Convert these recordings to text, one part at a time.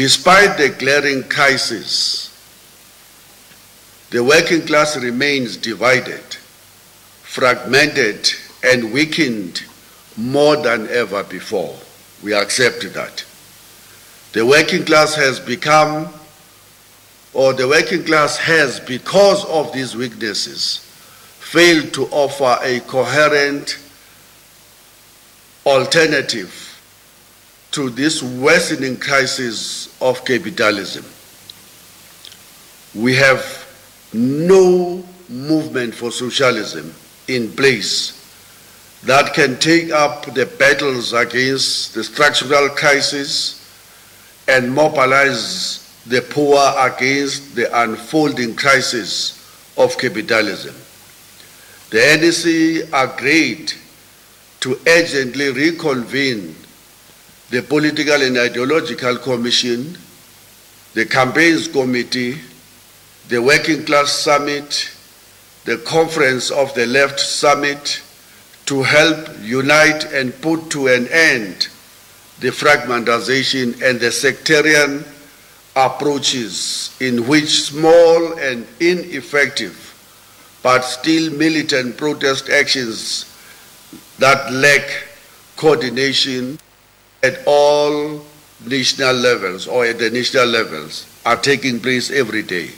Despite the glaring crisis, the working class remains divided, fragmented, and weakened more than ever before. We accept that. The working class has become, or the working class has, because of these weaknesses, failed to offer a coherent alternative to this worsening crisis of capitalism. We have no movement for socialism in place that can take up the battles against the structural crisis and mobilize the poor against the unfolding crisis of capitalism. The NEC agreed to urgently reconvene the Political and Ideological Commission, the Campaigns Committee, the Working Class Summit, the Conference of the Left Summit to help unite and put to an end the fragmentization and the sectarian approaches in which small and ineffective but still militant protest actions that lack coordination at all national levels or at the national levels are taking place every day.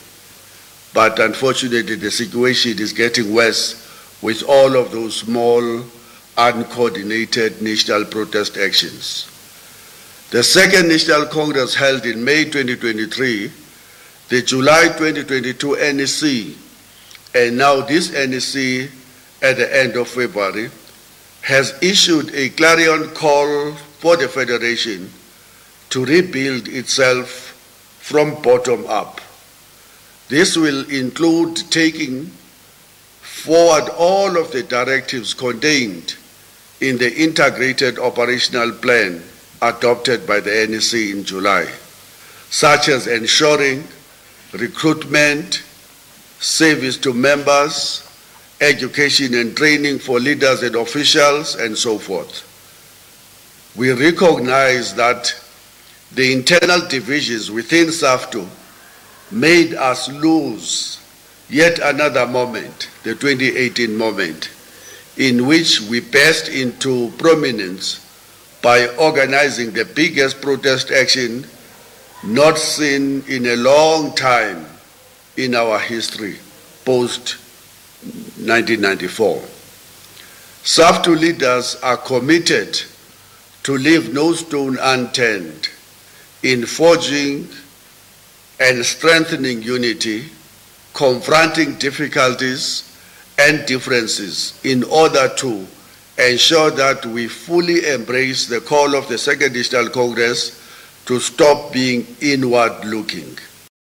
But unfortunately, the situation is getting worse with all of those small, uncoordinated national protest actions. The second National Congress held in May 2023, the July 2022 NEC, and now this NEC at the end of February, has issued a clarion call for the Federation to rebuild itself from bottom up. This will include taking forward all of the directives contained in the integrated operational plan adopted by the NEC in July, such as ensuring recruitment, service to members, education and training for leaders and officials, and so forth. We recognize that the internal divisions within SAFTU made us lose yet another moment, the 2018 moment, in which we burst into prominence by organizing the biggest protest action not seen in a long time in our history post 1994. SAFTU leaders are committed to leave no stone unturned in forging and strengthening unity, confronting difficulties and differences in order to ensure that we fully embrace the call of the Second National Congress to stop being inward looking.